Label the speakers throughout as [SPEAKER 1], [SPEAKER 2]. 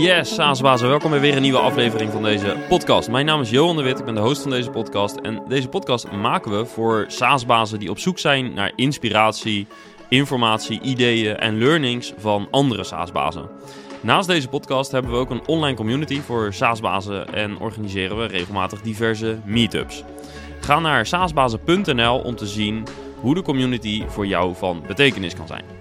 [SPEAKER 1] Yes, SaaSbazen, welkom bij weer een nieuwe aflevering van deze podcast. Mijn naam is Johan de Wit, ik ben de host van deze podcast. En deze podcast maken we voor SaaSbazen die op zoek zijn naar inspiratie, informatie, ideeën en learnings van andere SaaSbazen. Naast deze podcast hebben we ook een online community voor SaaSbazen en organiseren we regelmatig diverse meetups. Ga naar saasbazen.nl om te zien hoe de community voor jou van betekenis kan zijn.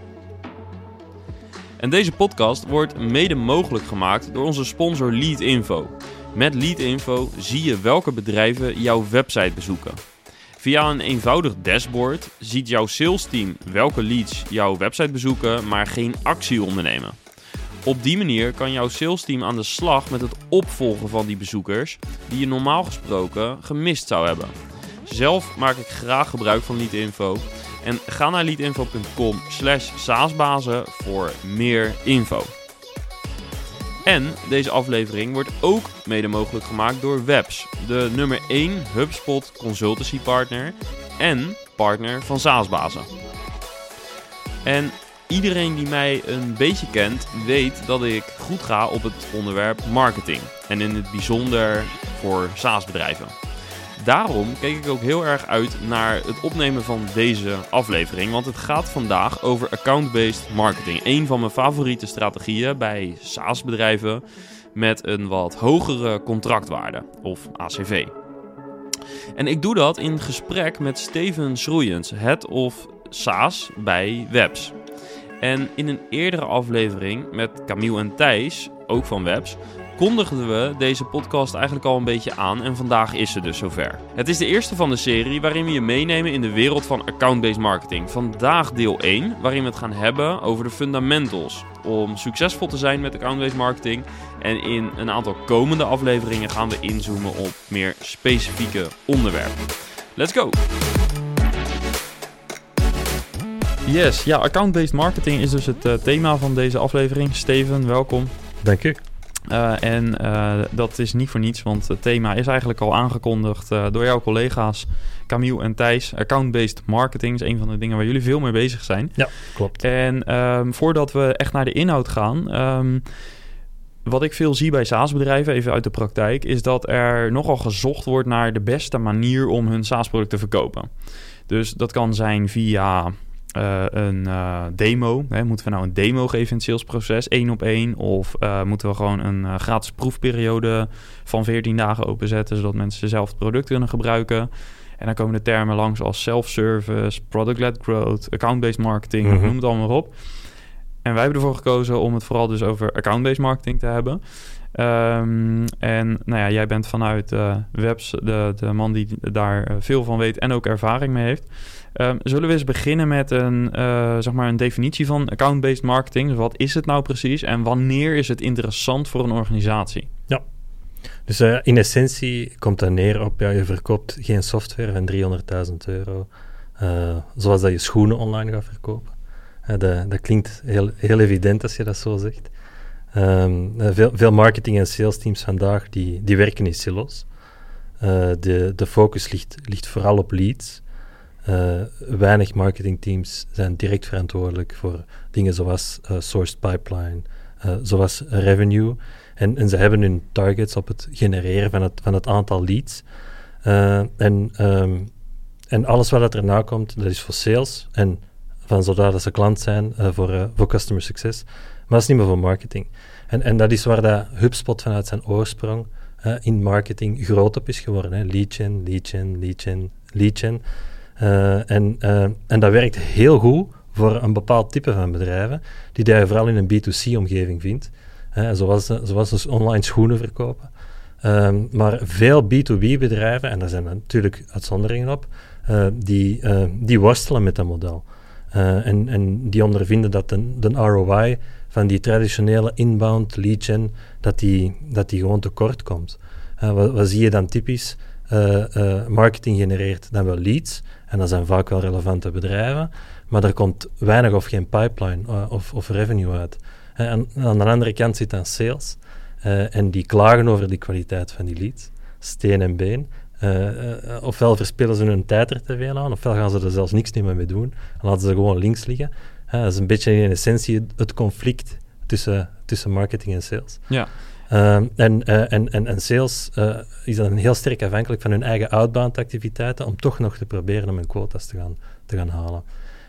[SPEAKER 1] En deze podcast wordt mede mogelijk gemaakt door onze sponsor Leadinfo. Met Leadinfo zie je welke bedrijven jouw website bezoeken. Via een eenvoudig dashboard ziet jouw sales team welke leads jouw website bezoeken, maar geen actie ondernemen. Op die manier kan jouw sales team aan de slag met het opvolgen van die bezoekers die je normaal gesproken gemist zou hebben. Zelf maak ik graag gebruik van Leadinfo en ga naar leadinfo.com slash saasbazen voor meer info. En deze aflevering wordt ook mede mogelijk gemaakt door Webs, de nummer 1 HubSpot consultancy partner en partner van Saasbazen. En iedereen die mij een beetje kent, weet dat ik goed ga op het onderwerp marketing. En in het bijzonder voor SaaS-bedrijven. Daarom keek ik ook heel erg uit naar het opnemen van deze aflevering. Want het gaat vandaag over account-based marketing. Een van mijn favoriete strategieën bij SaaS-bedrijven met een wat hogere contractwaarde, of ACV. En ik doe dat in gesprek met Steven Schroeiens, head of SaaS bij Webs. En in een eerdere aflevering met Camille en Thijs, ook van Webs, kondigden we deze podcast eigenlijk al een beetje aan en vandaag is ze dus zover. Het is de eerste van de serie waarin we je meenemen in de wereld van account-based marketing. Vandaag deel 1, waarin we het gaan hebben over de fundamentals om succesvol te zijn met account-based marketing. En in een aantal komende afleveringen gaan we inzoomen op meer specifieke onderwerpen. Let's go! Yes, ja, account-based marketing is dus het uh, thema van deze aflevering. Steven, welkom.
[SPEAKER 2] Dank u.
[SPEAKER 1] Uh, en uh, dat is niet voor niets, want het thema is eigenlijk al aangekondigd uh, door jouw collega's Camille en Thijs. Account-based marketing is een van de dingen waar jullie veel mee bezig zijn.
[SPEAKER 2] Ja, klopt.
[SPEAKER 1] En um, voordat we echt naar de inhoud gaan, um, wat ik veel zie bij SaaS-bedrijven, even uit de praktijk, is dat er nogal gezocht wordt naar de beste manier om hun SaaS-product te verkopen. Dus dat kan zijn via uh, een uh, demo. Hè? Moeten we nou een demo geven in het salesproces, één op één? Of uh, moeten we gewoon een gratis proefperiode van 14 dagen openzetten, zodat mensen zelf het product kunnen gebruiken? En dan komen de termen langs als self-service, product-led growth, account-based marketing, mm -hmm. noem het allemaal op. En wij hebben ervoor gekozen om het vooral dus over account-based marketing te hebben. Um, en nou ja, jij bent vanuit Webs de, de man die daar veel van weet en ook ervaring mee heeft. Um, zullen we eens beginnen met een, uh, zeg maar een definitie van account-based marketing? Dus wat is het nou precies en wanneer is het interessant voor een organisatie?
[SPEAKER 2] Ja, dus uh, in essentie komt dat neer op, je verkoopt geen software van 300.000 euro, uh, zoals dat je schoenen online gaat verkopen. Dat, dat, klinkt heel, heel evident als je dat zo zegt. Um, veel, veel marketing- en sales teams vandaag die, die werken in silos. de, de focus ligt, ligt vooral op leads. Uh, weinig marketingteams zijn direct verantwoordelijk voor dingen zoals uh, sourced pipeline, uh, zoals revenue. En, en, ze hebben hun targets op het genereren van het, van het aantal leads. en, um, en alles wat erna komt, dat is voor sales en van zodra dat ze klant zijn voor, voor customer success. Maar dat is niet meer voor marketing. En, en dat is waar dat HubSpot vanuit zijn oorsprong in marketing groot op is geworden. Hè. Lead gen, lead gen, lead gen, lead gen. Uh, en, uh, en dat werkt heel goed voor een bepaald type van bedrijven, die je vooral in een B2C-omgeving vindt, uh, zoals, zoals dus online schoenen verkopen. Um, maar veel B2B-bedrijven, en daar zijn natuurlijk uitzonderingen op, die, die worstelen met dat model. en, en die ondervinden dat de, de ROI van die traditionele inbound lead gen, dat die, dat die gewoon tekort komt. Wat, wat, zie je dan typisch? Marketing genereert dan wel leads, en dat zijn vaak wel relevante bedrijven, maar er komt weinig of geen pipeline uh, of, of, revenue uit. En aan de andere kant zit dan sales. En die klagen over de kwaliteit van die leads, steen en been. Ofwel verspillen ze hun tijd er te veel aan, ofwel gaan ze er zelfs niks meer mee doen en laten ze gewoon links liggen. dat is een beetje in essentie het conflict tussen, tussen marketing en sales.
[SPEAKER 3] Ja.
[SPEAKER 2] Ehm, en, eh, en, en, en sales uh, is dan heel sterk afhankelijk van hun eigen outbound activiteiten om toch nog te proberen om hun quotas te gaan, te gaan halen.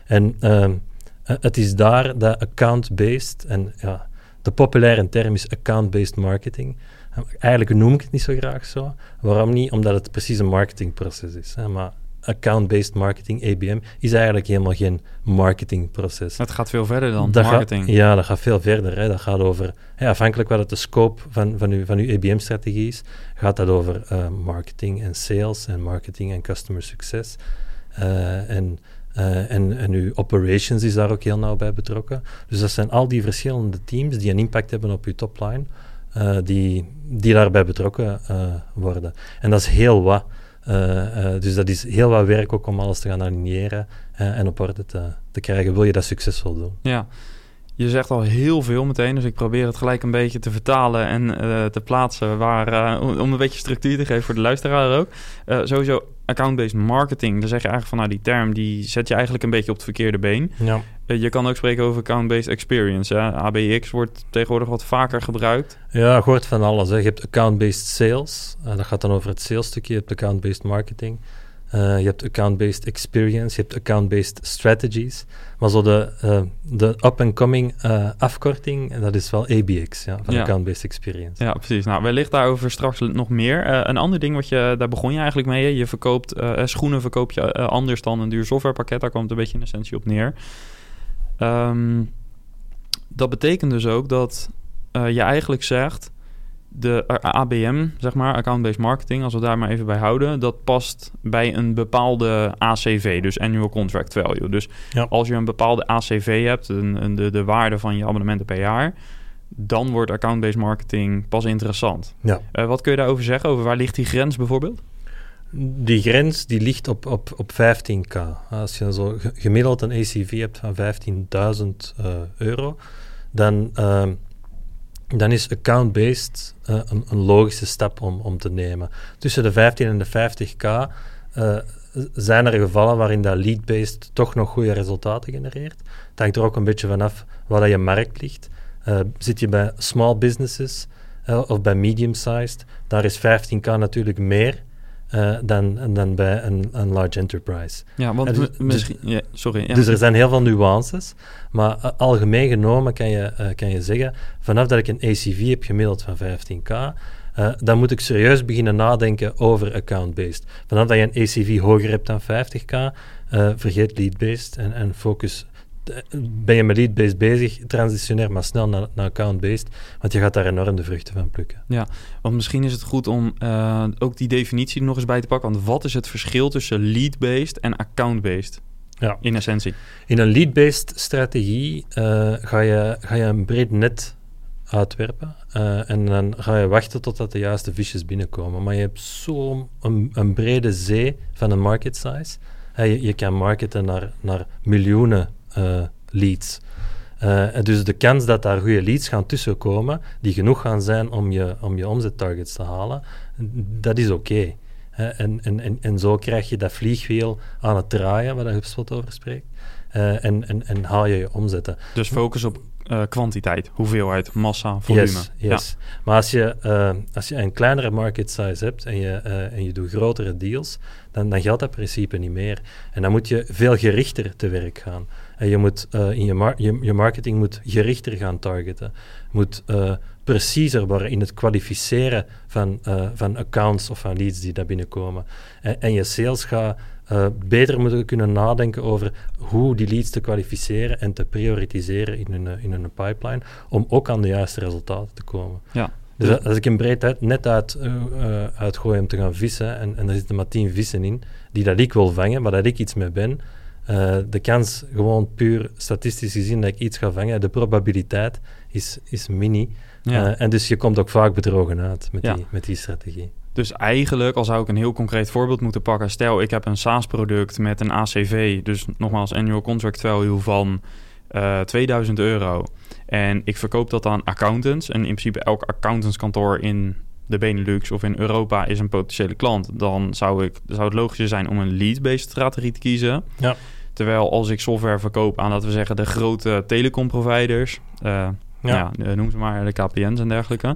[SPEAKER 2] En ehm, eh, het is daar dat account-based, en ja, de populaire term is account-based marketing. Eigenlijk noem ik het niet zo graag zo. Waarom niet? Omdat het precies een marketingproces is. Hè? Maar account-based marketing, ABM, is eigenlijk helemaal geen marketingproces.
[SPEAKER 3] Het gaat veel verder dan marketing.
[SPEAKER 2] ja, dat gaat veel verder. Hè. Dat gaat over, afhankelijk wat het de scope van, van, uw, van uw ABM-strategie is, gaat dat over uh, marketing en sales en marketing en customer success. Uh, en, uh, en, en uw operations is daar ook heel nauw bij betrokken. Dus dat zijn al die verschillende teams die een impact hebben op uw topline, die, die daarbij betrokken worden. En dat is heel wat. Uh, dus dat is heel wat werk ook om alles te gaan aligneren en op orde te, te, krijgen. Wil je dat succesvol doen?
[SPEAKER 3] Ja, je zegt al heel veel meteen, dus ik probeer het gelijk een beetje te vertalen en uh, te plaatsen waar, om een beetje structuur te geven voor de luisteraar ook. sowieso account-based marketing, dan zeg je eigenlijk van nou die term die zet je eigenlijk een beetje op het verkeerde been.
[SPEAKER 2] Ja.
[SPEAKER 3] Je kan ook spreken over account-based experience. Hè? ABX wordt tegenwoordig wat vaker gebruikt.
[SPEAKER 2] Ja, je hoort van alles. Hè. Je hebt account-based sales, dat gaat dan over het sales stukje. Je hebt account-based marketing. Uh, je hebt account-based experience, je hebt account-based strategies. Maar zo de, uh, de up-and-coming uh, afkorting, dat is wel ABX, ja, van ja. account-based experience.
[SPEAKER 3] Ja, precies. Nou, wellicht daarover straks nog meer. een ander ding, wat je, daar begon je eigenlijk mee. Je verkoopt schoenen verkoop je anders dan een duur softwarepakket. Daar komt het een beetje in essentie op neer. Um, dat betekent dus ook dat je eigenlijk zegt de ABM, zeg maar, account-based marketing, als we daar maar even bij houden, dat past bij een bepaalde ACV, dus annual contract value. Dus als je een bepaalde ACV hebt, een, een, de, de waarde van je abonnementen per jaar, dan wordt account-based marketing pas interessant.
[SPEAKER 2] Ja.
[SPEAKER 3] Uh, wat kun je daarover zeggen? Over waar ligt die grens bijvoorbeeld?
[SPEAKER 2] Die grens die ligt op, op, op 15k. Als je zo gemiddeld een ACV hebt van 15.000 uh, euro, dan... Uh, dan is account-based uh, een, een, logische stap om, om te nemen. Tussen de 15 en de 50k uh, eh, zijn er gevallen waarin dat lead-based toch nog goede resultaten genereert. Het hangt er ook een beetje vanaf waar dat je markt ligt. Zit je bij small businesses of bij medium-sized, daar is 15k natuurlijk meer uh, dan, dan bij een, een large enterprise.
[SPEAKER 3] Ja, want dus, misschien... Ja, sorry. Ja.
[SPEAKER 2] Dus er zijn heel veel nuances, maar uh, algemeen genomen kan je, uh, kan je zeggen, vanaf dat ik een ACV heb gemiddeld van 15k, dan moet ik serieus beginnen nadenken over account-based. Vanaf dat je een ACV hoger hebt dan 50k, vergeet lead-based en, en focus ben je met lead-based bezig, transitioneer maar snel naar, naar account-based, want je gaat daar enorm de vruchten van plukken.
[SPEAKER 3] Ja, want misschien is het goed om uh, ook die definitie nog eens bij te pakken, want wat is het verschil tussen lead-based en account-based?
[SPEAKER 2] Ja.
[SPEAKER 3] In essentie.
[SPEAKER 2] In een lead-based strategie uh, ga, je, ga je een breed net uitwerpen uh, en dan ga je wachten totdat de juiste visjes binnenkomen. Maar je hebt zo'n een, een, brede zee van een market size. je, je kan marketen naar, naar miljoenen leads. Uh, dus de kans dat daar goede leads gaan tussenkomen, die genoeg gaan zijn om je, om je omzettargets te halen, dat is oké. Okay. En, en, en, en zo krijg je dat vliegwiel aan het draaien, waar HubSpot over spreekt. Uh, en, en, en haal je je omzetten.
[SPEAKER 3] Dus focus op uh, kwantiteit, hoeveelheid, massa, volume.
[SPEAKER 2] Yes, yes. Ja. Maar als je, uh, als je een kleinere market size hebt en je, en je doet grotere deals, dan, dan geldt dat principe niet meer. En dan moet je veel gerichter te werk gaan. En je, moet, uh, in je, mar je, je, marketing moet gerichter gaan targeten. Moet uh, preciezer worden in het kwalificeren van, uh, van accounts of van leads die daar binnenkomen. En, en je sales gaat beter moeten kunnen nadenken over hoe die leads te kwalificeren en te prioritiseren in een, in een pipeline, om ook aan de juiste resultaten te komen.
[SPEAKER 3] Ja.
[SPEAKER 2] Dus als ik een breed net uit, uitgooi om te gaan vissen, en, en er zitten maar tien vissen in, die dat ik wil vangen, waar dat ik iets mee ben, uh, de kans, gewoon puur statistisch gezien, dat ik iets ga vangen, de probabiliteit is, is mini. Ja. Uh, en dus je komt ook vaak bedrogen uit met, ja. die, met die strategie.
[SPEAKER 3] Dus eigenlijk, al zou ik een heel concreet voorbeeld moeten pakken. Stel, ik heb een SaaS-product met een ACV, dus nogmaals annual contract value van uh, eh, 2000 euro. En ik verkoop dat aan accountants. En in principe elk accountantskantoor in de Benelux of in Europa is een potentiële klant, dan zou, ik, zou het logischer zijn om een lead-based strategie te kiezen.
[SPEAKER 2] Ja.
[SPEAKER 3] Terwijl als ik software verkoop aan, laten we zeggen, de grote telecomproviders, uh, ja. Nou ja, noem ze maar de KPN's en dergelijke.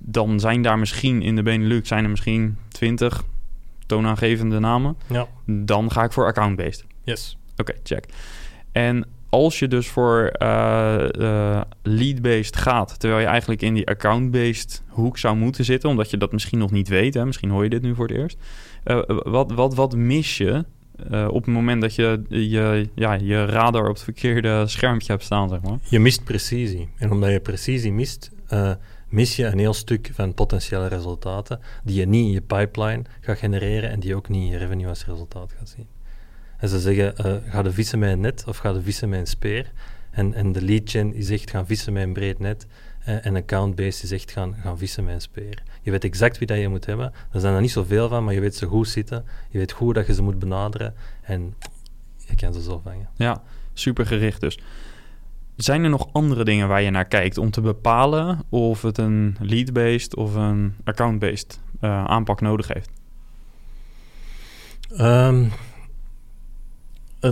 [SPEAKER 3] Dan zijn daar misschien in de Benelux zijn er misschien 20 toonaangevende namen.
[SPEAKER 2] Ja.
[SPEAKER 3] Dan ga ik voor account-based.
[SPEAKER 2] Yes.
[SPEAKER 3] Oké, check. En als je dus voor uh, lead-based gaat, terwijl je eigenlijk in die account-based hoek zou moeten zitten, omdat je dat misschien nog niet weet, hè? misschien hoor je dit nu voor het eerst. Uh, wat, wat, wat mis je op het moment dat je, je ja, je radar op het verkeerde schermpje hebt staan, zeg maar?
[SPEAKER 2] Je mist precisie. En omdat je precisie mist, mis je een heel stuk van potentiële resultaten die je niet in je pipeline gaat genereren en die ook niet in je revenue als resultaat gaat zien. En ze zeggen, uh, ga de vissen met een net of ga de vissen met een speer. En, en de lead gen die zegt, gaan vissen met een breed net. Uh, en account-based die zegt, gaan, gaan vissen met een speer. Je weet exact wie dat je moet hebben. Er zijn er niet zoveel van, maar je weet ze goed zitten. Je weet goed dat je ze moet benaderen. En je kan ze zo vangen.
[SPEAKER 3] Ja, super gericht dus. Zijn er nog andere dingen waar je naar kijkt om te bepalen of het een lead-based of een account-based uh, aanpak nodig heeft?
[SPEAKER 2] Um,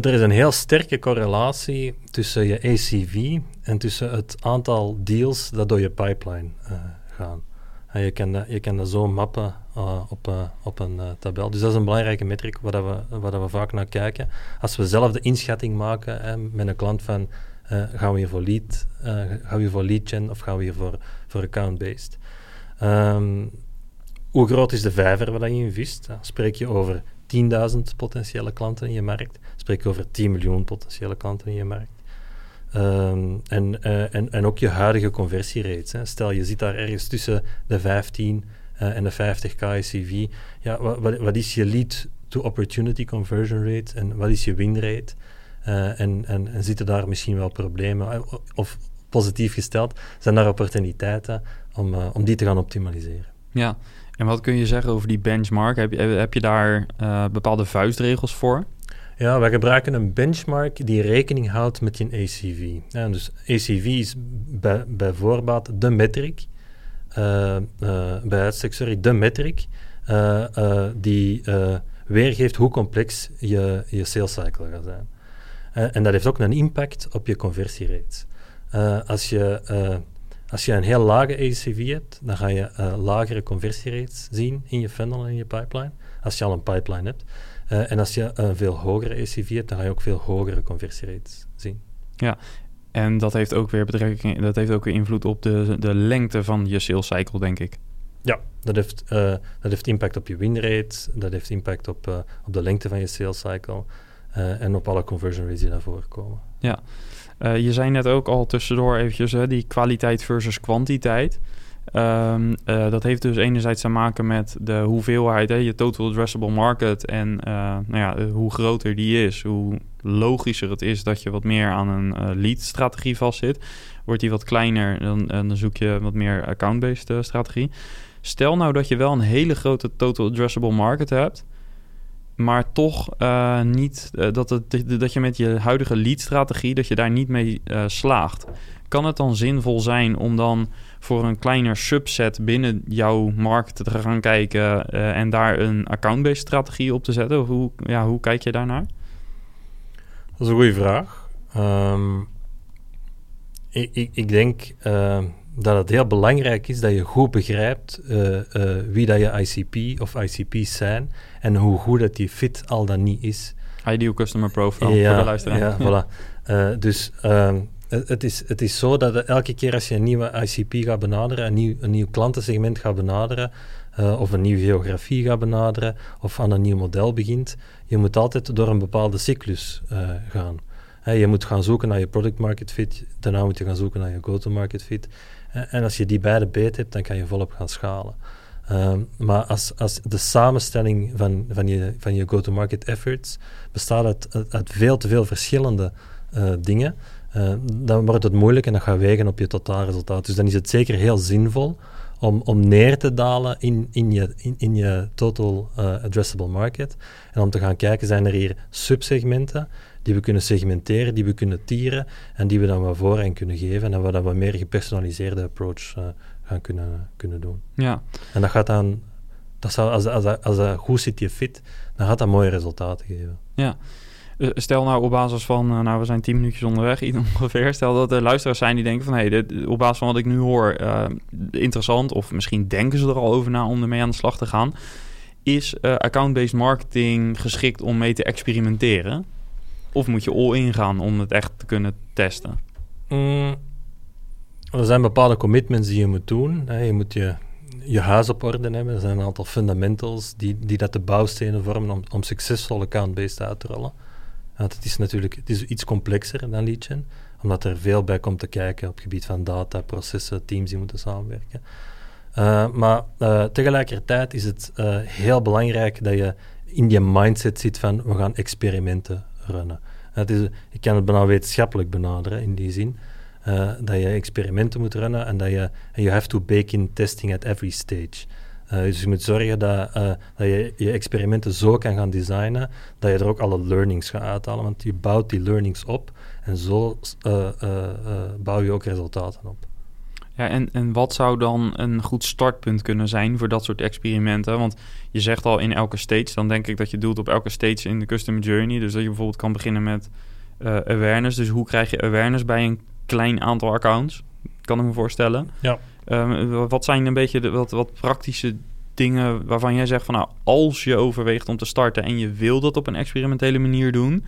[SPEAKER 2] er is een heel sterke correlatie tussen je ACV en tussen het aantal deals dat door je pipeline uh, gaan. En je, kan dat, je kan dat zo mappen uh, op, uh, op een tabel. Dus dat is een belangrijke metric waar, dat we, waar dat we vaak naar kijken. Als we zelf de inschatting maken met een klant van gaan we hier voor lead, gaan we hier voor lead gen of gaan we hier voor, voor account-based. Um, hoe groot is de vijver waar je in vist? Spreek je over 10.000 potentiële klanten in je markt? spreek over 10 miljoen potentiële klanten in je markt. Um, en, uh, en, en ook je huidige conversierates. Hè. Stel, je zit daar ergens tussen de 15 uh, en de 50 KCV. Ja, wat, wat is je lead-to-opportunity conversion rate en wat is je win rate? Uh, en, en, en zitten daar misschien wel problemen? Of positief gesteld, zijn daar opportuniteiten om, om die te gaan optimaliseren?
[SPEAKER 3] Ja, en wat kun je zeggen over die benchmark? Heb je, heb je daar bepaalde vuistregels voor?
[SPEAKER 2] Ja, wij gebruiken een benchmark die rekening houdt met je ACV. Ja, dus ACV is bij, bij voorbaat de metric, uh, uh, bij uitstek, sorry, de metric die weergeeft hoe complex je, je sales cycle gaat zijn. en dat heeft ook een impact op je conversierates. als, je, als je een heel lage ACV hebt, dan ga je lagere conversierates zien in je funnel en in je pipeline. Als je al een pipeline hebt. Uh, en als je een veel hogere ACV hebt, dan ga je ook veel hogere conversierates zien.
[SPEAKER 3] Ja, en dat heeft ook weer betrekking, dat heeft ook weer invloed op de, de lengte van je sales cycle, denk ik.
[SPEAKER 2] Ja, dat heeft, uh, dat heeft impact op je win rate, dat heeft impact op, op de lengte van je sales cycle en op alle conversion rates die daarvoor komen.
[SPEAKER 3] Ja, je zei net ook al tussendoor eventjes die kwaliteit versus kwantiteit. Um, uh, dat heeft dus enerzijds te maken met de hoeveelheid, hè, je total addressable market. En uh, nou ja, hoe groter die is, hoe logischer het is dat je wat meer aan een lead-strategie vastzit. Wordt die wat kleiner, dan, dan zoek je wat meer account-based strategie. Stel nou dat je wel een hele grote total addressable market hebt, maar toch niet dat, het, dat je met je huidige lead-strategie dat je daar niet mee slaagt. Kan het dan zinvol zijn om dan voor een kleiner subset binnen jouw markt te gaan kijken en daar een account-based strategie op te zetten? Hoe, ja, hoe kijk je daarnaar?
[SPEAKER 2] Dat is een goede vraag. Um, ik, ik, ik, denk dat het heel belangrijk is dat je goed begrijpt uh, wie dat je ICP of ICP's zijn en hoe goed dat die fit al dan niet is.
[SPEAKER 3] Ideal Customer Profile ja, voor de luisteraar.
[SPEAKER 2] Ja, voilà. dus um, het is, het is zo dat elke keer als je een nieuwe ICP gaat benaderen, een nieuw, een nieuw klantensegment gaat benaderen, uh, of een nieuwe geografie gaat benaderen, of aan een nieuw model begint, je moet altijd door een bepaalde cyclus uh, gaan. je moet gaan zoeken naar je product market fit, daarna moet je gaan zoeken naar je go-to-market fit. En als je die beide beet hebt, dan kan je volop gaan schalen. Uh, maar als, als de samenstelling van, van je, van je go-to-market efforts bestaat uit, uit, veel te veel verschillende uh, dingen, uh, dan wordt het moeilijk en dat gaat wegen op je totaalresultaat. Dus dan is het zeker heel zinvol om, om neer te dalen in, in, je, in, je total uh, addressable market. En om te gaan kijken, zijn er hier subsegmenten die we kunnen segmenteren, die we kunnen tieren en die we dan wat voorrang kunnen geven en waar we een meer gepersonaliseerde approach uh, gaan kunnen, kunnen doen.
[SPEAKER 3] Ja.
[SPEAKER 2] En dat gaat dan, dat zal, als, als, als, als dat goed zit je fit, dan gaat dat mooie resultaten geven.
[SPEAKER 3] Ja. Eh, Stel nou op basis van, eh, nou we zijn tien minuutjes onderweg iets ongeveer. Stel dat er luisteraars zijn die denken van, hé, hey, op basis van wat ik nu hoor, eh, interessant. Of misschien denken ze er al over na om ermee aan de slag te gaan. Is eh, account-based marketing geschikt om mee te experimenteren? Of moet je all-in gaan om het echt te kunnen testen?
[SPEAKER 2] Mm, er zijn bepaalde commitments die je moet doen. Je moet je, je huis op orde hebben. Er zijn een aantal fundamentals die, die dat de bouwstenen vormen om, om account-based uit te rollen. Want het is natuurlijk het is iets complexer dan gen, omdat er veel bij komt te kijken op het gebied van data, processen, teams die moeten samenwerken. Uh, maar uh, tegelijkertijd is het uh, heel belangrijk dat je in die mindset zit van we gaan experimenten runnen. Het is, ik kan het bijna wetenschappelijk benaderen in die zin. Uh, dat je experimenten moet runnen en dat je you have to bake in testing at every stage. Uh, dus je moet zorgen dat, uh, dat je je experimenten zo kan gaan designen dat je er ook alle learnings gaat uithalen. Want je bouwt die learnings op en zo bouw je ook resultaten op.
[SPEAKER 3] Ja, en, en wat zou dan een goed startpunt kunnen zijn voor dat soort experimenten? Want je zegt al in elke stage, dan denk ik dat je doelt op elke stage in de customer journey. Dus dat je bijvoorbeeld kan beginnen met awareness. Dus hoe krijg je awareness bij een klein aantal accounts, kan ik me voorstellen.
[SPEAKER 2] Ja.
[SPEAKER 3] Um, wat zijn een beetje de, wat, wat praktische dingen waarvan jij zegt van nou, als je overweegt om te starten en je wil dat op een experimentele manier doen,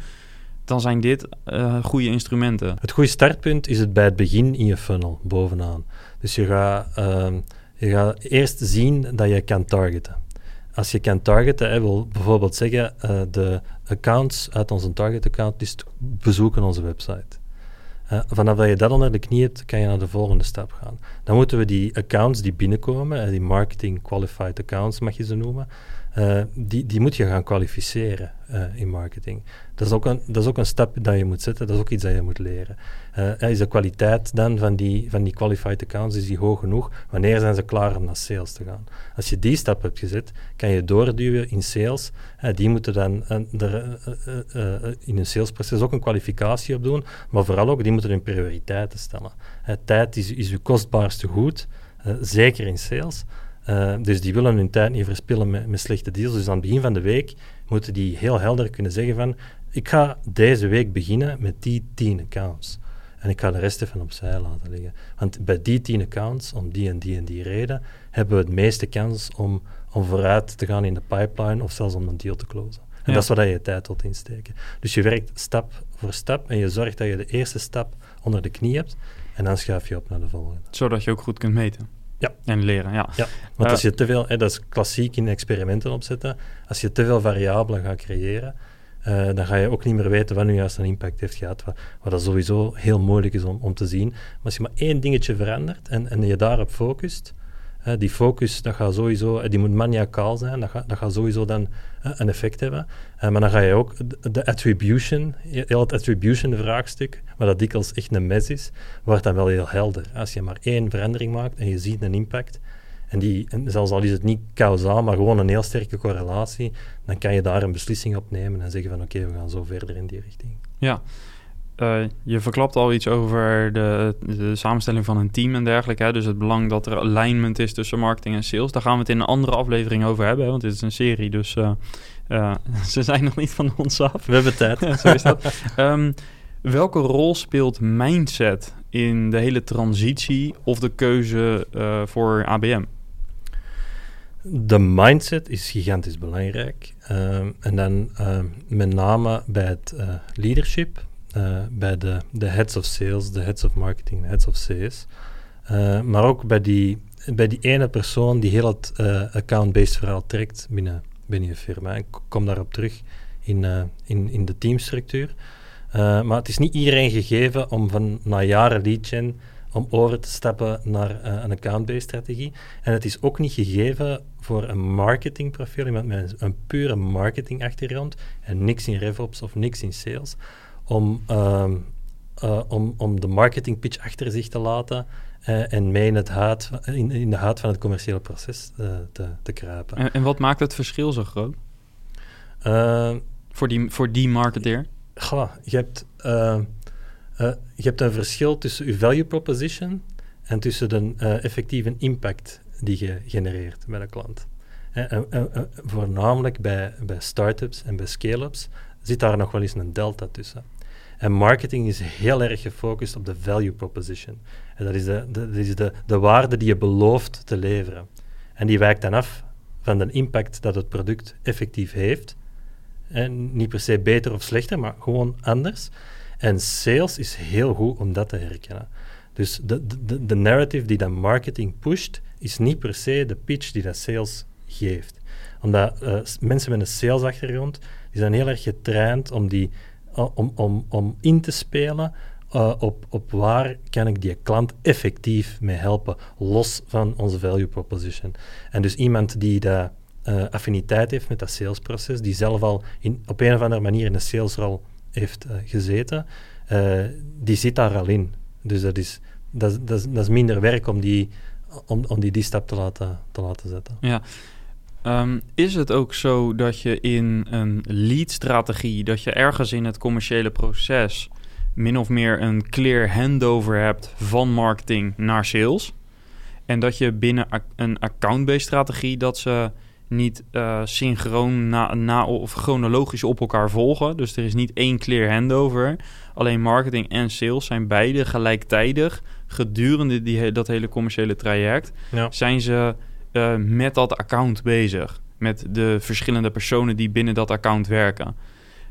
[SPEAKER 3] dan zijn dit uh, goede instrumenten.
[SPEAKER 2] Het goede startpunt is het bij het begin in je funnel, bovenaan. Dus je gaat, uh, je gaat eerst zien dat je kan targeten. Als je kan targeten, wil bijvoorbeeld zeggen, uh, de accounts uit onze target-account bezoeken onze website. Uh, vanaf dat je dat onder de knie hebt, kan je naar de volgende stap gaan. Dan moeten we die accounts die binnenkomen, die marketing qualified accounts mag je ze noemen, uh, die, die moet je gaan kwalificeren in marketing. Dat is, ook een, dat is ook een stap dat je moet zetten, dat is ook iets dat je moet leren. is de kwaliteit dan van die, van die qualified accounts is die hoog genoeg? Wanneer zijn ze klaar om naar sales te gaan? Als je die stap hebt gezet, kan je doorduwen in sales. die moeten dan in een salesproces ook een kwalificatie op doen, maar vooral ook, die moeten hun prioriteiten stellen. tijd is, is uw kostbaarste goed, zeker in sales. Uh, dus die willen hun tijd niet verspillen met, met, slechte deals. Dus aan het begin van de week moeten die heel helder kunnen zeggen van ik ga deze week beginnen met die 10 accounts. En ik ga de rest even opzij laten liggen. Want bij die 10 accounts, om die en die en die reden, hebben we het meeste kans om, om vooruit te gaan in de pipeline of zelfs om een deal te closen. En ja. dat is waar je tijd tot insteken. Dus je werkt stap voor stap en je zorgt dat je de eerste stap onder de knie hebt en dan schuif je op naar de volgende.
[SPEAKER 3] Zodat je ook goed kunt meten.
[SPEAKER 2] Ja.
[SPEAKER 3] En leren, ja.
[SPEAKER 2] ja want uh, als je te veel, hè, dat is klassiek in experimenten opzetten, als je te veel variabelen gaat creëren, uh, dan ga je ook niet meer weten wat nu juist een impact heeft gehad, wat, wat dat sowieso heel moeilijk is om, om te zien. Maar als je maar één dingetje verandert en, en je daarop focust, die focus, dat gaat sowieso, die moet maniacaal zijn, dat gaat, dat gaat sowieso dan een effect hebben. maar dan ga je ook de, attribution, heel het attribution vraagstuk, waar dat dikwijls echt een mes is, wordt dan wel heel helder. Als je maar één verandering maakt en je ziet een impact, en, die, zelfs al is het niet kausaal, maar gewoon een heel sterke correlatie, dan kan je daar een beslissing op nemen en zeggen van oké, we gaan zo verder in die richting.
[SPEAKER 3] Ja, uh, je verklapt al iets over de, de, samenstelling van een team en dergelijke. Hè? Dus het belang dat er alignment is tussen marketing en sales. Daar gaan we het in een andere aflevering over hebben, hè? want dit is een serie. Dus uh, uh, ze zijn nog niet van ons af.
[SPEAKER 2] We hebben tijd.
[SPEAKER 3] Zo is dat. um, welke rol speelt mindset in de hele transitie of de keuze voor ABM?
[SPEAKER 2] De mindset is gigantisch belangrijk. Um, en dan um, met name bij het leadership. Uh, bij de, de heads of sales, de heads of marketing, de heads of CS. Uh, maar ook bij die, bij die ene persoon die heel het uh, account-based verhaal trekt binnen, binnen je firma. Ik kom daarop terug in, in, in de teamstructuur. maar het is niet iedereen gegeven om van na jaren lead gen om over te stappen naar een account-based strategie. En het is ook niet gegeven voor een marketingprofiel, iemand met een, een pure marketing achtergrond en niks in RevOps of niks in sales om, uh, uh, om, om de marketing pitch achter zich te laten uh, en mee in, het huid, in, in de huid van het commerciële proces eh, te, te kruipen.
[SPEAKER 3] En, en, wat maakt het verschil zo groot? voor, die, voor die marketeer?
[SPEAKER 2] Goh, je, hebt, je hebt een verschil tussen je value proposition en tussen de effectieve impact die je genereert bij de klant. voornamelijk bij, bij start-ups en bij scale-ups zit daar nog wel eens een delta tussen. En marketing is heel erg gefocust op de value proposition. En dat is de, is de, de waarde die je belooft te leveren. En die wijkt dan af van de impact dat het product effectief heeft. En niet per se beter of slechter, maar gewoon anders. En sales is heel goed om dat te herkennen. Dus de, de, de narrative die dat marketing pusht, is niet per se de pitch die dat sales geeft. Omdat uh, mensen met een salesachtergrond, die zijn heel erg getraind om, die, om, om, om in te spelen uh, op, op waar kan ik die klant effectief mee helpen, los van onze value proposition. En dus iemand die dat affiniteit heeft met dat salesproces, die zelf al in, op een of andere manier in een salesrol heeft gezeten, die zit daar al in. Dus dat is, dat, dat, dat is minder werk om die, om, om die, die stap te laten, te laten zetten.
[SPEAKER 3] Ja. Um, is het ook zo dat je in een lead-strategie, dat je ergens in het commerciële proces min of meer een clear handover hebt van marketing naar sales? En dat je binnen een account-based strategie dat ze niet uh, synchroon na, na, of chronologisch op elkaar volgen. Dus er is niet één clear handover. Alleen marketing en sales zijn beide gelijktijdig gedurende die, dat hele commerciële traject.
[SPEAKER 2] Ja.
[SPEAKER 3] Zijn ze uh, met dat account bezig. Met de verschillende personen die binnen dat account werken.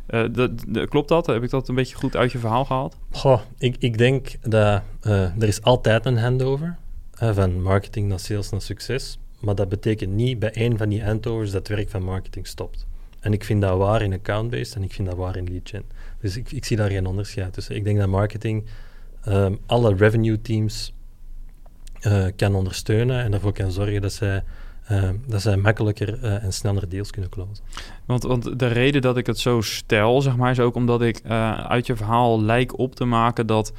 [SPEAKER 3] Uh, klopt dat? Heb ik dat een beetje goed uit je verhaal gehaald?
[SPEAKER 2] Goh, ik, ik denk dat er is altijd een handover. van marketing naar sales naar succes. Maar dat betekent niet bij één van die handovers dat het werk van marketing stopt. En ik vind dat waar in account-based en ik vind dat waar in lead gen. Dus ik, ik zie daar geen onderscheid tussen. Ik denk dat marketing um, alle revenue teams uh, kan ondersteunen en ervoor kan zorgen dat zij, uh, dat zij makkelijker uh, en sneller deals kunnen closen.
[SPEAKER 3] Want, want de reden dat ik het zo stel, zeg maar, is ook omdat ik uit je verhaal lijk op te maken dat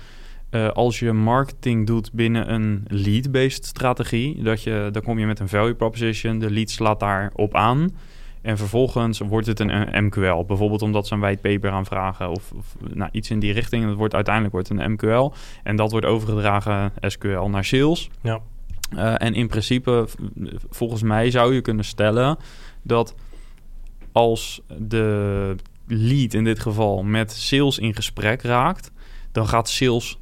[SPEAKER 3] als je marketing doet binnen een lead-based strategie, dat je, dan kom je met een value proposition, de lead slaat daarop aan. En vervolgens wordt het een MQL. Bijvoorbeeld omdat ze een white paper aanvragen of, of nou, iets in die richting. Het wordt uiteindelijk wordt een MQL. En dat wordt overgedragen SQL naar sales.
[SPEAKER 2] Ja.
[SPEAKER 3] Uh, en in principe, volgens mij zou je kunnen stellen dat als de lead in dit geval met sales in gesprek raakt, dan gaat sales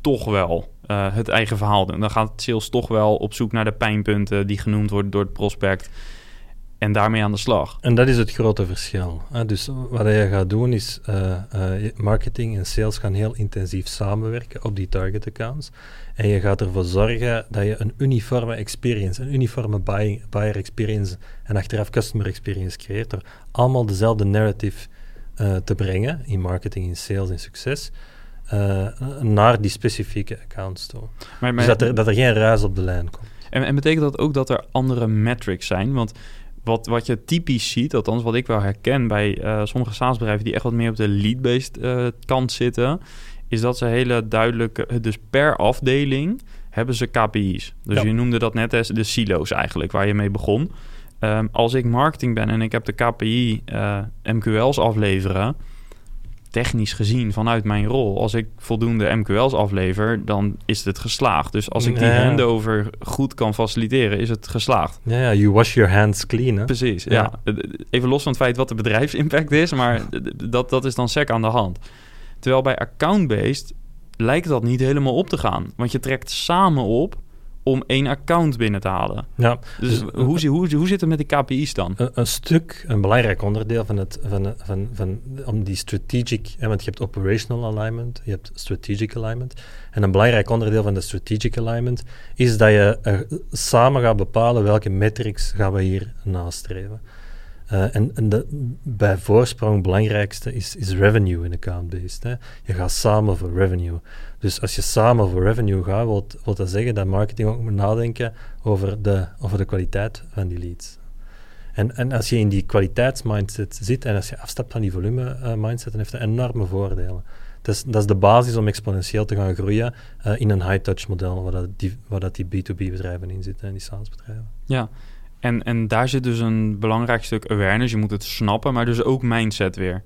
[SPEAKER 3] toch wel uh, het eigen verhaal doen. Dan gaat sales toch wel op zoek naar de pijnpunten die genoemd worden door het prospect. En daarmee aan de slag.
[SPEAKER 2] En dat is het grote verschil. Hè? Dus wat je gaat doen is, uh, uh, marketing en sales gaan heel intensief samenwerken op die target accounts. En je gaat ervoor zorgen dat je een uniforme experience, een uniforme buy, buyer experience en achteraf customer experience creëert. Door allemaal dezelfde narrative uh, te brengen in marketing, in sales, in succes. Naar die specifieke accounts toe. Maar, maar, dus dat er, dat er geen ruis op de lijn komt.
[SPEAKER 3] En, en, betekent dat ook dat er andere metrics zijn? Want wat, wat je typisch ziet, althans wat ik wel herken bij uh, sommige SaaS-bedrijven die echt wat meer op de lead-based uh, kant zitten, is dat ze hele duidelijke, dus per afdeling hebben ze KPI's. Dus ja. je noemde dat net als de silo's eigenlijk, waar je mee begon. Um, als ik marketing ben en ik heb de KPI MQL's afleveren, technisch gezien vanuit mijn rol, als ik voldoende MQL's aflever, dan is het geslaagd. Dus als ik die
[SPEAKER 2] Ja.
[SPEAKER 3] handover goed kan faciliteren, is het geslaagd.
[SPEAKER 2] Ja, ja, you wash your hands clean. Hè?
[SPEAKER 3] Precies,
[SPEAKER 2] Ja.
[SPEAKER 3] ja. Even los van het feit wat de bedrijfsimpact is, maar dat, dat is dan sec aan de hand. Terwijl bij account-based lijkt dat niet helemaal op te gaan. Want je trekt samen op om één account binnen te halen.
[SPEAKER 2] Ja,
[SPEAKER 3] Dus
[SPEAKER 2] Dus,
[SPEAKER 3] hoe, zie- hoe, hoe zit het met die KPI's dan?
[SPEAKER 2] een, een stuk, een belangrijk onderdeel van het, van, van, van, om die strategic, hè, want je hebt operational alignment, je hebt strategic alignment. En een belangrijk onderdeel van de strategic alignment is dat je eh, samen gaat bepalen welke metrics gaan we hier nastreven. Eh, en en de, bij voorsprong belangrijkste is, is revenue in account-based. Je gaat samen voor revenue. Dus als je samen voor revenue gaat, wil, dat zeggen dat marketing ook moet nadenken over de, over de kwaliteit van die leads. En, en als je in die kwaliteitsmindset zit en als je afstapt van die volume-mindset, dan heeft dat enorme voordelen. Dat is, dat is de basis om exponentieel te gaan groeien eh, in een high-touch model, waar, dat die, waar dat die B2B-bedrijven in zitten en die SaaS-bedrijven.
[SPEAKER 3] Ja, en, en daar zit dus een belangrijk stuk awareness. Je moet het snappen, maar dus ook mindset weer.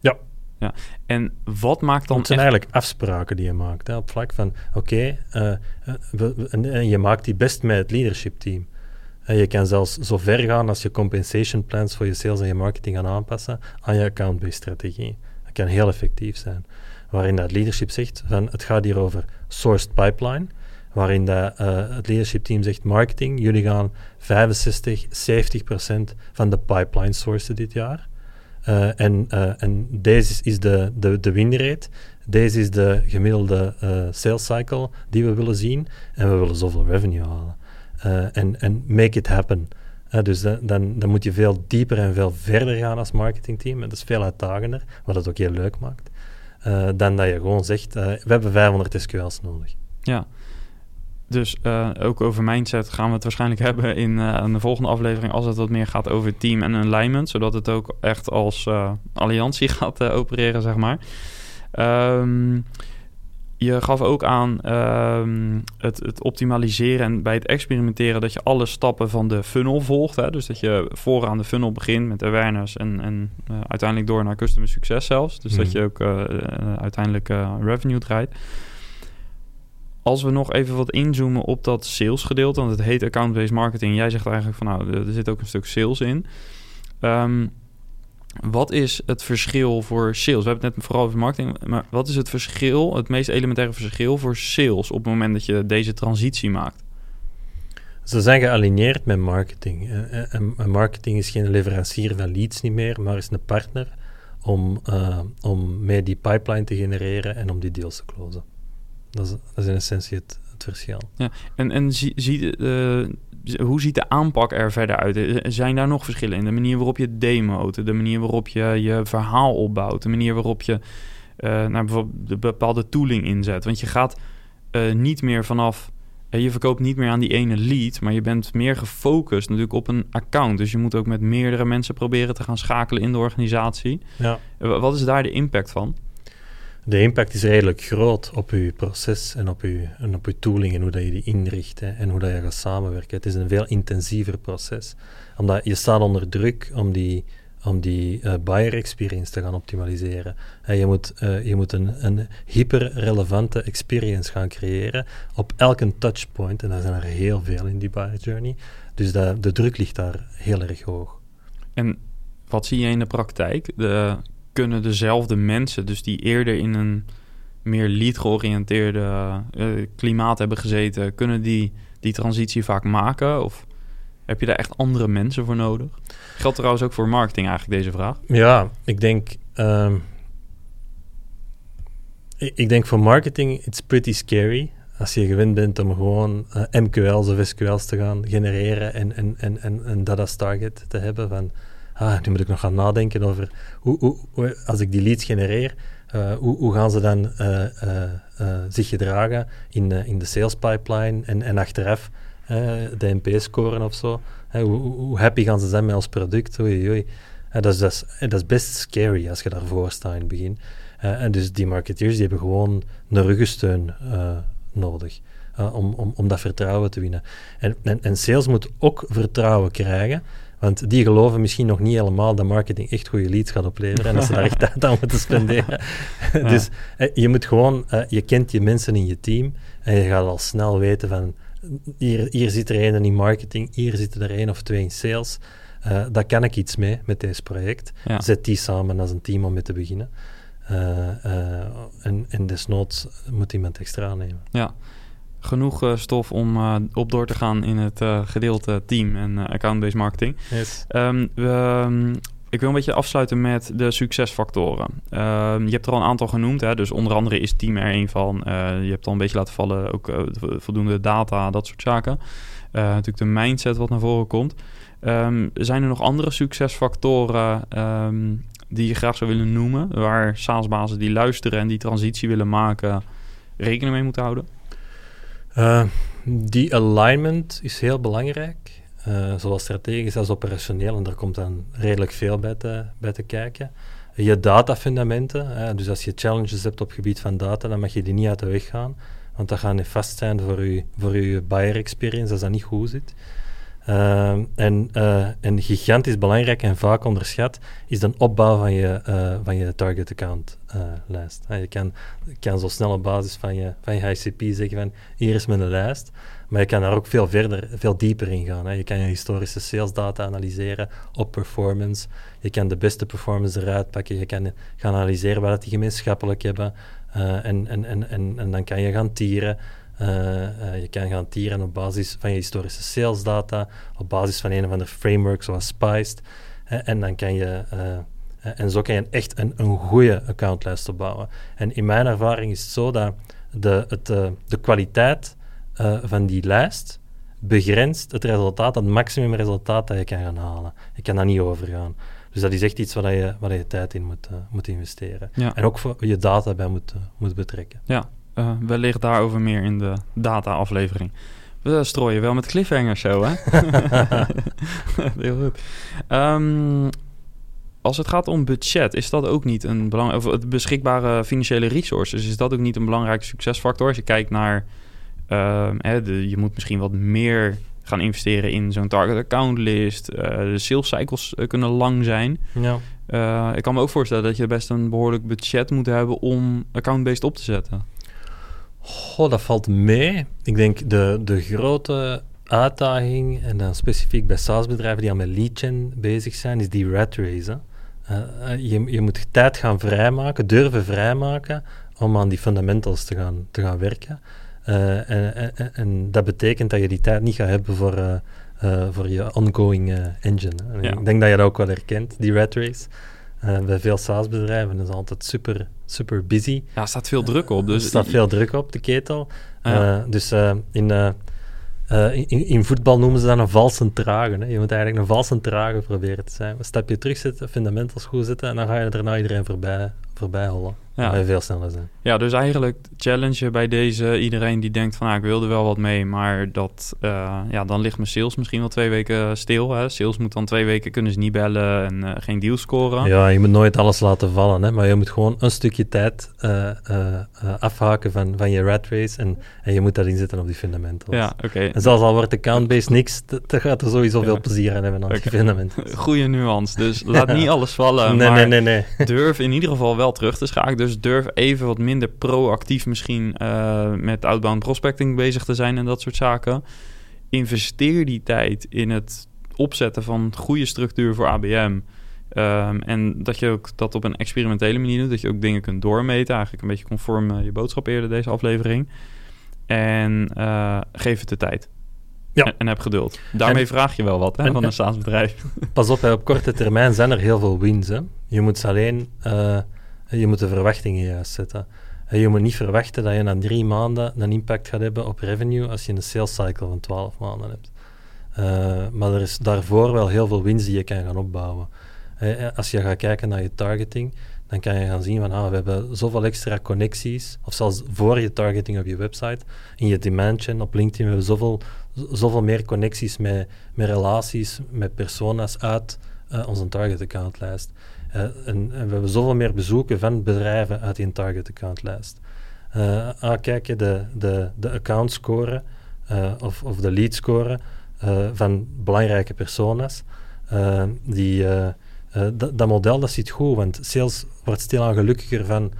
[SPEAKER 2] Ja.
[SPEAKER 3] ja. En wat maakt dan
[SPEAKER 2] het zijn
[SPEAKER 3] echt...
[SPEAKER 2] eigenlijk afspraken die je maakt, hè, op vlak van, oké, eh, eh, en, en je maakt die best met het leadership team. je kan zelfs zo ver gaan als je compensation plans voor je sales en je marketing gaan aanpassen aan je account-based strategie. Dat kan heel effectief zijn. Waarin dat leadership zegt van het gaat hier over sourced pipeline waarin de, uh, het leadership team zegt marketing, jullie gaan 65, 70 procent van de pipeline sourcen dit jaar. Uh, en, uh, en deze is de, de, de winrate. Deze is de gemiddelde sales cycle die we willen zien. En we willen zoveel revenue halen. en, en make it happen. dus dan, dan, dan moet je veel dieper en veel verder gaan als marketingteam. En dat is veel uitdagender, wat het ook heel leuk maakt. dan dat je gewoon zegt, we hebben 500 SQL's nodig.
[SPEAKER 3] Ja, dus uh, ook over mindset gaan we het waarschijnlijk hebben in, uh, in, de volgende aflevering als het wat meer gaat over team en alignment, zodat het ook echt als uh, alliantie gaat opereren, zeg maar. Um, je gaf ook aan um, het, het, optimaliseren en bij het experimenteren dat je alle stappen van de funnel volgt. Hè? Dus dat je vooraan de funnel begint met awareness en, en uiteindelijk door naar customer succes zelfs. Dus dat mhm. je ook uiteindelijk revenue draait. Als we nog even wat inzoomen op dat sales gedeelte, want het heet account-based marketing. Jij zegt eigenlijk van nou, er zit ook een stuk sales in. Um, wat is het verschil voor sales? We hebben het net vooral over marketing, maar wat is het verschil, het meest elementaire verschil voor sales op het moment dat je deze transitie maakt?
[SPEAKER 2] Ze zijn gealigneerd met marketing. Marketing is geen leverancier van leads niet meer, maar is een partner om, uh, om mee die pipeline te genereren en om die deals te closen. Dat is, dat is in essentie het, het verschil.
[SPEAKER 3] Ja, en, en zie, zie, uh, hoe ziet de aanpak er verder uit? Eh, zijn daar nog verschillen in? De manier waarop je demo't, de manier waarop je je verhaal opbouwt, de manier waarop je uh, nou, bijvoorbeeld de bepaalde tooling inzet. Want je gaat uh, niet meer vanaf je verkoopt niet meer aan die ene lead, maar je bent meer gefocust natuurlijk op een account. Dus je moet ook met meerdere mensen proberen te gaan schakelen in de organisatie. Ja. Wat is daar de impact van?
[SPEAKER 2] De impact is redelijk groot op je proces en op je, en op je tooling en hoe dat je die inricht en hoe dat je gaat samenwerken. Het is een veel intensiever proces, omdat je staat onder druk om die, om die uh, buyer experience te gaan optimaliseren. En je moet, uh, je moet een, een hyper-relevante experience gaan creëren op elke touchpoint, en daar zijn er heel veel in die buyer journey. Dus de, de druk ligt daar heel erg hoog.
[SPEAKER 3] En wat zie je in de praktijk? De kunnen dezelfde mensen, dus die eerder in een meer lead-georiënteerde uh, klimaat hebben gezeten, kunnen die die transitie vaak maken? Of heb je daar echt andere mensen voor nodig? Geldt trouwens ook voor marketing eigenlijk deze vraag?
[SPEAKER 2] Ja, ik denk... Um, ik, denk voor marketing, it's pretty scary als je gewend bent om gewoon uh, MQL's of SQL's te gaan genereren en, en, en, en een data target te hebben van ah, nu moet ik nog gaan nadenken over hoe, hoe, als ik die leads genereer, uh, hoe, hoe, gaan ze dan uh, uh, zich gedragen in, in de sales pipeline en, en achteraf de NPS scoren of zo. hoe, happy gaan ze zijn met ons product? Oei, oei. dat, is, dat, is, dat is best scary als je daarvoor staat in het begin. en dus die marketeers die hebben gewoon een ruggensteun nodig. om, om, om dat vertrouwen te winnen. En, en, en sales moet ook vertrouwen krijgen want die geloven misschien nog niet helemaal dat marketing echt goede leads gaat opleveren en dat ze daar echt tijd aan moeten spenderen. dus eh, je moet gewoon, uh, je kent je mensen in je team en je gaat al snel weten van hier, hier zit er een in marketing, hier zitten er één of twee in sales. Uh, daar kan ik iets mee met deze project. Zet die samen als een team om mee te beginnen. en, en desnoods moet iemand extra nemen.
[SPEAKER 3] Ja, genoeg uh, stof om uh, op door te gaan in het uh, gedeelte team en account-based marketing.
[SPEAKER 2] Yes.
[SPEAKER 3] Um, we, um, ik wil een beetje afsluiten met de succesfactoren. Um, je hebt er al een aantal genoemd, hè? dus onder andere is team er een van. je hebt al een beetje laten vallen, ook voldoende data, dat soort zaken. natuurlijk de mindset wat naar voren komt. zijn er nog andere succesfactoren die je graag zou willen noemen, waar SaaS-bazen die luisteren en die transitie willen maken rekening mee moeten houden?
[SPEAKER 2] Uh, die alignment is heel belangrijk, uh, zowel strategisch als operationeel, en daar komt dan redelijk veel bij te, bij te kijken. Je datafundamenten, dus als je challenges hebt op het gebied van data, dan mag je die niet uit de weg gaan, want dat gaat niet vast zijn voor je, voor je buyer experience als dat niet goed zit. Ehm, en, uh, en gigantisch belangrijk en vaak onderschat is de opbouw van je, uh, van je target account uh, lijst. je kan, kan zo snel op basis van je, van je ICP zeggen van hier is mijn lijst, maar je kan daar ook veel verder, veel dieper in gaan. Hè. Je kan je historische sales data analyseren op performance. Je kan de beste performance eruit pakken. Je kan gaan analyseren wat die gemeenschappelijk hebben. en, en, en, en, en dan kan je gaan tieren. Uh, uh, je kan gaan tieren op basis van je historische sales data, op basis van een of andere framework zoals Spiced. Uh, en dan kan je, en zo kan je echt een, een goede accountlijst opbouwen. En in mijn ervaring is het zo dat de, het, de kwaliteit van die lijst begrenst het resultaat, het maximum resultaat dat je kan gaan halen. Je kan daar niet overgaan. Dus dat is echt iets waar je, waar je tijd in moet, moet investeren.
[SPEAKER 3] Ja.
[SPEAKER 2] En ook voor je data bij moet, moet betrekken.
[SPEAKER 3] Ja, uh, wellicht daarover meer in de data-aflevering. We strooien wel met cliffhangers zo, hè? Heel goed. Um, als het gaat om budget, is dat ook niet een belangrijk... Of het beschikbare financiële resources, is dat ook niet een belangrijke succesfactor? Als je kijkt naar... Uh, hè, de, je moet misschien wat meer gaan investeren in zo'n target account list. Uh, de sales cycles kunnen lang zijn.
[SPEAKER 2] Ja.
[SPEAKER 3] Uh, ik kan me ook voorstellen dat je best een behoorlijk budget moet hebben om account-based op te zetten.
[SPEAKER 2] Goh, dat valt mee. Ik denk de, de grote uitdaging, en dan specifiek bij SaaS-bedrijven die aan met lead gen bezig zijn, is die rat race. Uh, je, je moet tijd gaan vrijmaken, durven vrijmaken, om aan die fundamentals te gaan, te gaan werken. Uh, en, en, en, dat betekent dat je die tijd niet gaat hebben voor, uh, voor je ongoing engine. Ja. Ik denk dat je dat ook wel herkent, die rat race. Bij veel SaaS-bedrijven is altijd super, super busy.
[SPEAKER 3] Ja, er staat veel druk op. Dus
[SPEAKER 2] er staat veel druk op, de ketel. Ja. Uh, dus uh, in, in, in, voetbal noemen ze dat een valse trage. Hè. Je moet eigenlijk een valse trage proberen te zijn. Een stapje terugzetten, fundamentals goed zetten en dan ga je daarna iedereen voorbij, voorbij hollen. Ja. Veel sneller zijn.
[SPEAKER 3] Ja, dus eigenlijk challenge bij deze iedereen die denkt van ah, ik wilde wel wat mee, maar dat, uh, ja, dan ligt mijn sales misschien wel twee weken stil. Hè. Sales moet dan twee weken kunnen ze niet bellen en uh, geen deal scoren.
[SPEAKER 2] Ja, je moet nooit alles laten vallen, hè, maar je moet gewoon een stukje tijd uh, afhaken van, van je rat race en, en je moet dat inzetten op die fundamentals.
[SPEAKER 3] Ja, oké. Okay.
[SPEAKER 2] En zelfs al wordt de count-based niks, dan gaat er sowieso ja. veel plezier aan hebben aan okay. die fundamentals.
[SPEAKER 3] Goeie nuance, dus laat niet alles vallen,
[SPEAKER 2] nee,
[SPEAKER 3] maar
[SPEAKER 2] nee, nee, nee.
[SPEAKER 3] durf in ieder geval wel terug te schakelen. Dus durf even wat minder proactief misschien uh, met outbound prospecting bezig te zijn en dat soort zaken. Investeer die tijd in het opzetten van goede structuur voor ABM. Um, en dat je ook dat op een experimentele manier doet. Dat je ook dingen kunt doormeten. Eigenlijk een beetje conform uh, je boodschap eerder deze aflevering. En uh, geef het de tijd.
[SPEAKER 2] Ja.
[SPEAKER 3] En, en, heb geduld. Daarmee en, vraag je wel wat hè, en, van een SaaS-bedrijf.
[SPEAKER 2] Pas op, hè, op korte termijn zijn er heel veel wins. Hè. Je moet ze alleen uh, je moet de verwachtingen juist zetten. Je moet niet verwachten dat je na drie maanden een impact gaat hebben op revenue als je een sales cycle van 12 maanden hebt. Uh, maar er is daarvoor wel heel veel winst die je kan gaan opbouwen. Uh, als je gaat kijken naar je targeting, dan kan je gaan zien van ah, we hebben zoveel extra connecties, of zelfs voor je targeting op je website, in je gen op LinkedIn, we hebben zoveel, zoveel meer connecties met, met relaties, met personas uit uh, onze target account lijst. Uh, en, en, we hebben zoveel meer bezoeken van bedrijven uit die target account lijst. Uh, ah, kijk je de, de, de account score uh, of, of de lead score van belangrijke personas. die, dat model dat zit goed, want sales wordt stilaan gelukkiger van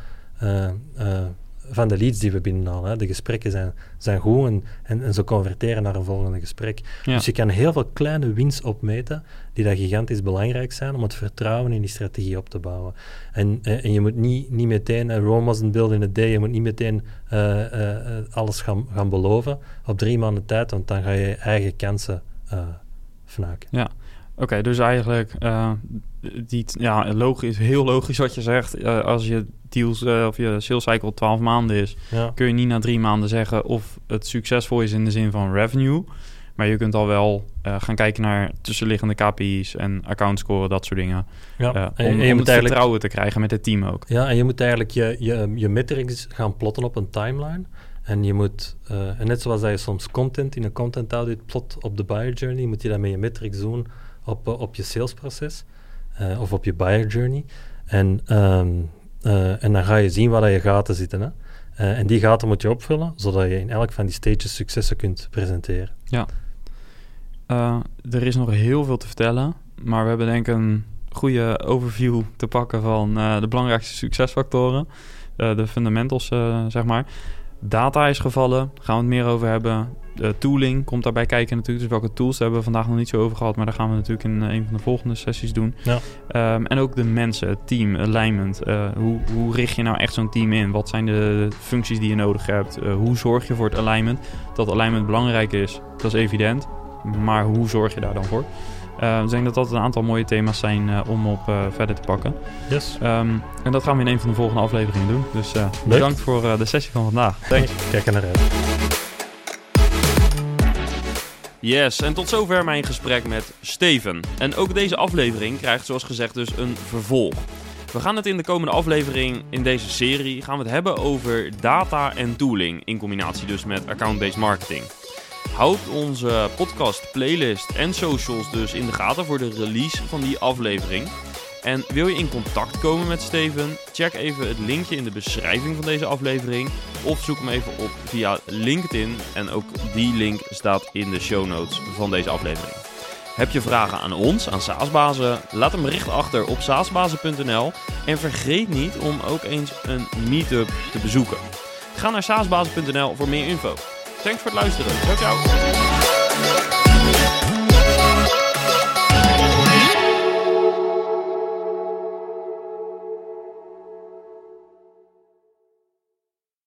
[SPEAKER 2] van de leads die we binnenhalen. Hè. De gesprekken zijn, zijn goed en, en, en, ze converteren naar een volgende gesprek.
[SPEAKER 3] Ja.
[SPEAKER 2] Dus je kan heel veel kleine wins opmeten die dat gigantisch belangrijk zijn om het vertrouwen in die strategie op te bouwen. En, en je moet niet, niet meteen, uh, Rome wasn't built in a day, je moet niet meteen uh, uh, alles gaan, gaan beloven op drie maanden tijd, want dan ga je je eigen kansen fnaken.
[SPEAKER 3] Ja, Oké, okay, dus eigenlijk die, ja, logisch, heel logisch wat je zegt. Uh, als je deals uh, of je sales cycle 12 maanden is,
[SPEAKER 2] ja.
[SPEAKER 3] kun je niet na drie maanden zeggen of het succesvol is in de zin van revenue. Maar je kunt al wel gaan kijken naar tussenliggende KPI's en account scoren, dat soort dingen.
[SPEAKER 2] Ja.
[SPEAKER 3] om, en, je om moet het vertrouwen te krijgen met het team ook.
[SPEAKER 2] Ja, en je moet eigenlijk je, je, je metrics gaan plotten op een timeline. En je moet, en net zoals dat je soms content in een content audit plot op de buyer journey, moet je dat met je metrics doen op, op je salesproces uh, of op je buyer journey. En, um, uh, en dan ga je zien waar je gaten zitten. Hè? Uh, en die gaten moet je opvullen, zodat je in elk van die stages successen kunt presenteren.
[SPEAKER 3] Ja. Er is nog heel veel te vertellen, maar we hebben denk ik een goede overview te pakken van de belangrijkste succesfactoren, de fundamentals zeg maar. Data is gevallen, gaan we het meer over hebben. De tooling komt daarbij kijken natuurlijk. Dus welke tools hebben we vandaag nog niet zo over gehad. Maar daar gaan we natuurlijk in een van de volgende sessies doen. Ja. Um, en ook de mensen, het team, alignment. Uh, hoe, hoe richt je nou echt zo'n team in? Wat zijn de functies die je nodig hebt? Hoe zorg je voor het alignment? Dat alignment belangrijk is, dat is evident. Maar hoe zorg je daar dan voor? Uh, ik denk dat dat een aantal mooie thema's zijn uh, om op uh, verder te pakken.
[SPEAKER 2] Yes.
[SPEAKER 3] Um, en dat gaan we in een van de volgende afleveringen doen. Dus bedankt voor de sessie van vandaag.
[SPEAKER 2] Thanks. Kijk naar uit.
[SPEAKER 1] Yes, en tot zover mijn gesprek met Steven. En ook deze aflevering krijgt zoals gezegd dus een vervolg. We gaan het in de komende aflevering in deze serie gaan we het hebben over data en tooling in combinatie dus met account-based marketing. Houd onze podcast, playlist en socials dus in de gaten voor de release van die aflevering. En wil je in contact komen met Steven? Check even het linkje in de beschrijving van deze aflevering. Of zoek hem even op via LinkedIn. En ook die link staat in de show notes van deze aflevering. Heb je vragen aan ons, aan Saasbazen? Laat een bericht achter op saasbazen.nl. En vergeet niet om ook eens een meetup te bezoeken. Ga naar saasbazen.nl voor meer info. Thanks voor het luisteren. Ciao, ciao.